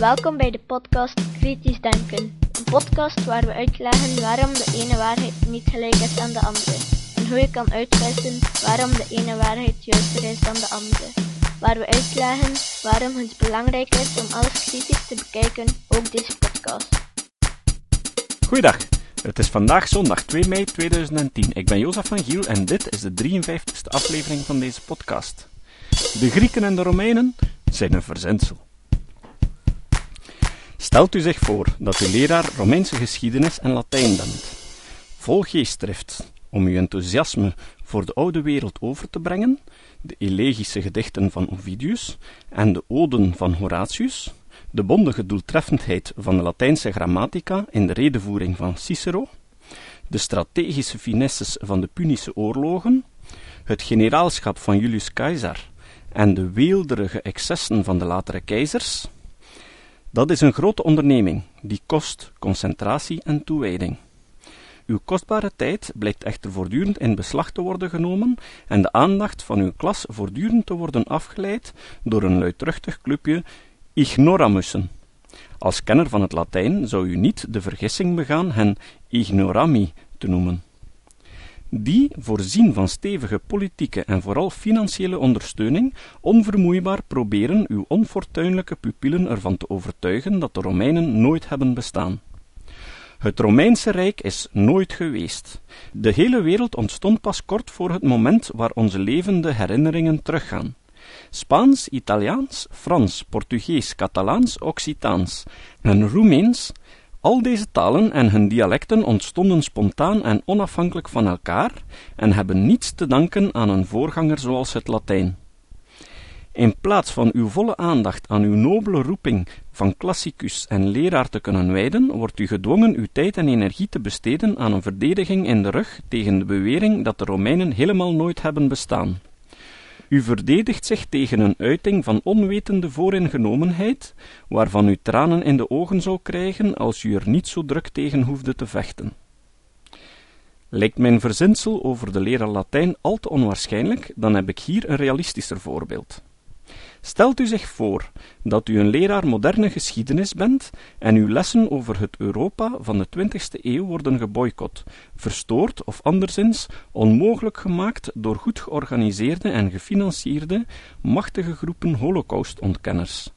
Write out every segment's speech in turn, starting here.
Welkom bij de podcast Kritisch Denken. Een podcast waar we uitleggen waarom de ene waarheid niet gelijk is aan de andere. En hoe je kan uitwissen waarom de ene waarheid juister is dan de andere. Waar we uitleggen waarom het belangrijk is om alles kritisch te bekijken, ook deze podcast. Goeiedag, het is vandaag zondag 2 mei 2010. Ik ben Jozef van Giel en dit is de 53ste aflevering van deze podcast. De Grieken en de Romeinen zijn een verzinsel. Stelt u zich voor dat u leraar Romeinse geschiedenis en Latijn bent. Vol geestdrift om uw enthousiasme voor de oude wereld over te brengen, de elegische gedichten van Ovidius en de oden van Horatius, de bondige doeltreffendheid van de Latijnse grammatica in de redevoering van Cicero, de strategische finesses van de Punische oorlogen, het generaalschap van Julius Caesar en de weelderige excessen van de latere keizers, dat is een grote onderneming, die kost concentratie en toewijding. Uw kostbare tijd blijkt echter voortdurend in beslag te worden genomen en de aandacht van uw klas voortdurend te worden afgeleid door een luidruchtig clubje ignoramussen. Als kenner van het Latijn zou u niet de vergissing begaan hen ignorami te noemen die, voorzien van stevige politieke en vooral financiële ondersteuning, onvermoeibaar proberen uw onfortuinlijke pupillen ervan te overtuigen dat de Romeinen nooit hebben bestaan. Het Romeinse Rijk is nooit geweest. De hele wereld ontstond pas kort voor het moment waar onze levende herinneringen teruggaan. Spaans, Italiaans, Frans, Portugees, Catalaans, Occitaans en Roemeens al deze talen en hun dialecten ontstonden spontaan en onafhankelijk van elkaar en hebben niets te danken aan een voorganger zoals het Latijn. In plaats van uw volle aandacht aan uw nobele roeping van klassicus en leraar te kunnen wijden, wordt u gedwongen uw tijd en energie te besteden aan een verdediging in de rug tegen de bewering dat de Romeinen helemaal nooit hebben bestaan. U verdedigt zich tegen een uiting van onwetende vooringenomenheid, waarvan u tranen in de ogen zou krijgen als u er niet zo druk tegen hoefde te vechten. Lijkt mijn verzinsel over de leraar Latijn al te onwaarschijnlijk, dan heb ik hier een realistischer voorbeeld. Stelt u zich voor dat u een leraar moderne geschiedenis bent en uw lessen over het Europa van de 20ste eeuw worden geboycott, verstoord of anderszins onmogelijk gemaakt door goed georganiseerde en gefinancierde machtige groepen holocaustontkenners.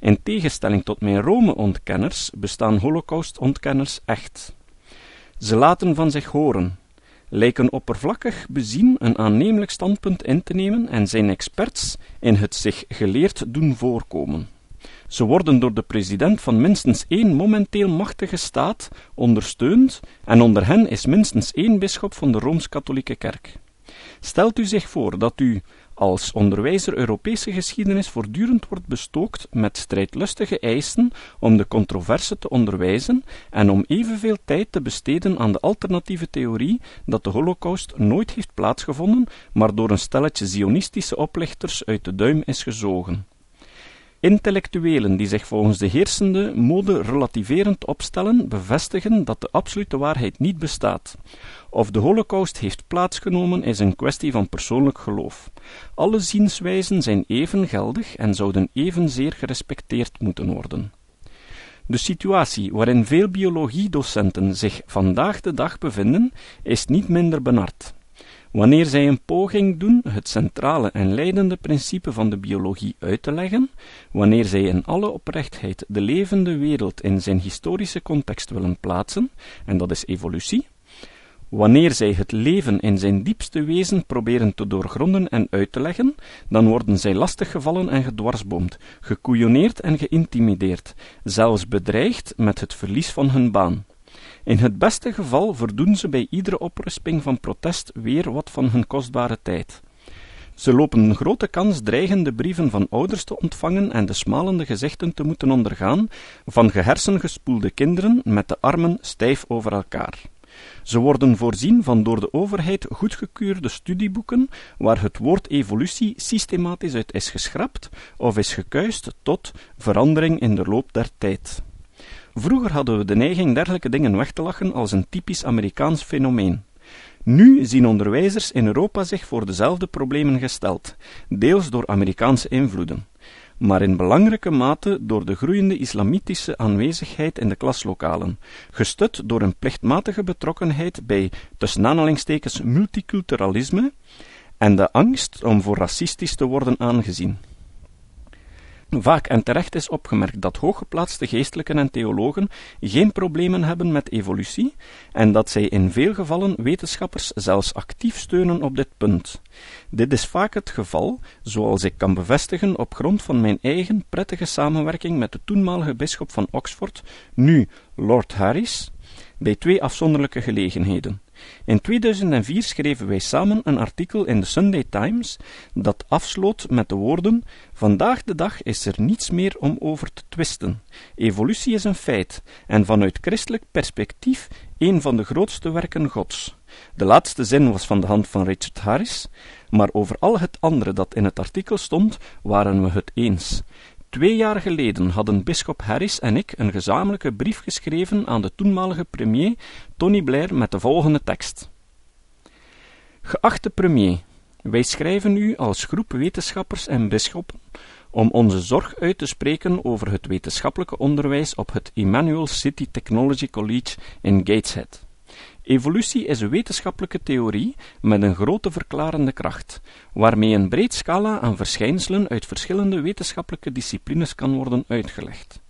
In tegenstelling tot mijn Rome-ontkenners bestaan holocaustontkenners echt. Ze laten van zich horen, lijken oppervlakkig bezien een aannemelijk standpunt in te nemen en zijn experts in het zich geleerd doen voorkomen. Ze worden door de president van minstens één momenteel machtige staat ondersteund en onder hen is minstens één bisschop van de Rooms-Katholieke Kerk. Stelt u zich voor dat u, als onderwijzer Europese geschiedenis voortdurend wordt bestookt met strijdlustige eisen om de controverse te onderwijzen en om evenveel tijd te besteden aan de alternatieve theorie dat de holocaust nooit heeft plaatsgevonden, maar door een stelletje zionistische oplichters uit de duim is gezogen. Intellectuelen die zich volgens de heersende mode relativerend opstellen, bevestigen dat de absolute waarheid niet bestaat. Of de holocaust heeft plaatsgenomen is een kwestie van persoonlijk geloof. Alle zienswijzen zijn even geldig en zouden evenzeer gerespecteerd moeten worden. De situatie waarin veel biologiedocenten zich vandaag de dag bevinden, is niet minder benard. Wanneer zij een poging doen het centrale en leidende principe van de biologie uit te leggen, wanneer zij in alle oprechtheid de levende wereld in zijn historische context willen plaatsen, en dat is evolutie, wanneer zij het leven in zijn diepste wezen proberen te doorgronden en uit te leggen, dan worden zij lastiggevallen en gedwarsboomd, gekoeioneerd en geïntimideerd, zelfs bedreigd met het verlies van hun baan. In het beste geval verdoen ze bij iedere oprisping van protest weer wat van hun kostbare tijd. Ze lopen een grote kans dreigende brieven van ouders te ontvangen en de smalende gezichten te moeten ondergaan van gehersengespoelde kinderen met de armen stijf over elkaar. Ze worden voorzien van door de overheid goedgekeurde studieboeken waar het woord evolutie systematisch uit is geschrapt of is gekuist tot verandering in de loop der tijd. Vroeger hadden we de neiging dergelijke dingen weg te lachen als een typisch Amerikaans fenomeen. Nu zien onderwijzers in Europa zich voor dezelfde problemen gesteld, deels door Amerikaanse invloeden. maar in belangrijke mate door de groeiende islamitische aanwezigheid in de klaslokalen, gestut door een plichtmatige betrokkenheid bij tussen aanhalingstekens multiculturalisme en de angst om voor racistisch te worden aangezien. Vaak en terecht is opgemerkt dat hooggeplaatste geestelijken en theologen geen problemen hebben met evolutie en dat zij in veel gevallen wetenschappers zelfs actief steunen op dit punt. Dit is vaak het geval, zoals ik kan bevestigen op grond van mijn eigen prettige samenwerking met de toenmalige bisschop van Oxford, nu Lord Harris, bij twee afzonderlijke gelegenheden. In 2004 schreven wij samen een artikel in de Sunday Times dat afsloot met de woorden: Vandaag de dag is er niets meer om over te twisten. Evolutie is een feit en vanuit christelijk perspectief een van de grootste werken Gods. De laatste zin was van de hand van Richard Harris, maar over al het andere dat in het artikel stond, waren we het eens. Twee jaar geleden hadden bisschop Harris en ik een gezamenlijke brief geschreven aan de toenmalige premier Tony Blair met de volgende tekst. Geachte premier, wij schrijven u als groep wetenschappers en bisschoppen om onze zorg uit te spreken over het wetenschappelijke onderwijs op het Emmanuel City Technology College in Gateshead. Evolutie is een wetenschappelijke theorie met een grote verklarende kracht, waarmee een breed scala aan verschijnselen uit verschillende wetenschappelijke disciplines kan worden uitgelegd.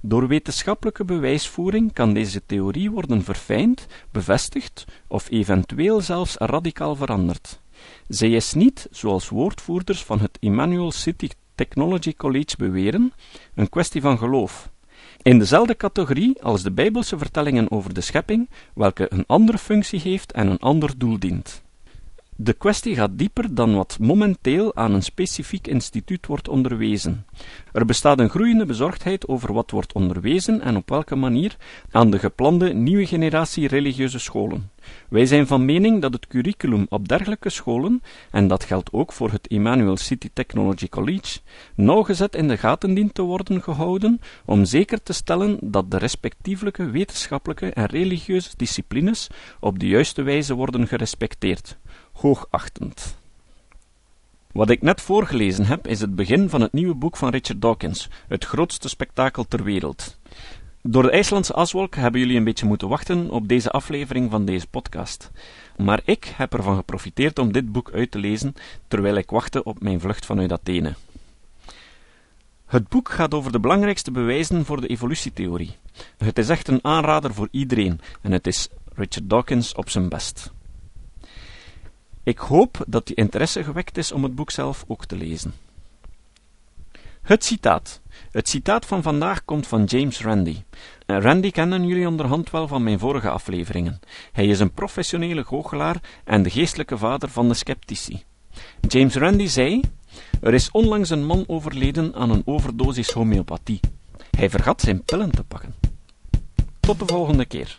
Door wetenschappelijke bewijsvoering kan deze theorie worden verfijnd, bevestigd of eventueel zelfs radicaal veranderd. Zij is niet, zoals woordvoerders van het Emmanuel City Technology College beweren, een kwestie van geloof, in dezelfde categorie als de Bijbelse vertellingen over de schepping, welke een andere functie heeft en een ander doel dient. De kwestie gaat dieper dan wat momenteel aan een specifiek instituut wordt onderwezen. Er bestaat een groeiende bezorgdheid over wat wordt onderwezen en op welke manier aan de geplande nieuwe generatie religieuze scholen. Wij zijn van mening dat het curriculum op dergelijke scholen, en dat geldt ook voor het Emmanuel City Technology College, nauwgezet in de gaten dient te worden gehouden om zeker te stellen dat de respectievelijke wetenschappelijke en religieuze disciplines op de juiste wijze worden gerespecteerd hoogachtend. Wat ik net voorgelezen heb, is het begin van het nieuwe boek van Richard Dawkins, Het grootste spektakel ter wereld. Door de IJslandse aswolk hebben jullie een beetje moeten wachten op deze aflevering van deze podcast. Maar ik heb ervan geprofiteerd om dit boek uit te lezen terwijl ik wachtte op mijn vlucht vanuit Athene. Het boek gaat over de belangrijkste bewijzen voor de evolutietheorie. Het is echt een aanrader voor iedereen en het is Richard Dawkins op zijn best. Ik hoop dat die interesse gewekt is om het boek zelf ook te lezen. Het citaat. Het citaat van vandaag komt van James Randi. Eh, Randi kennen jullie onderhand wel van mijn vorige afleveringen. Hij is een professionele goochelaar en de geestelijke vader van de sceptici. James Randi zei: Er is onlangs een man overleden aan een overdosis homeopathie. Hij vergat zijn pillen te pakken. Tot de volgende keer.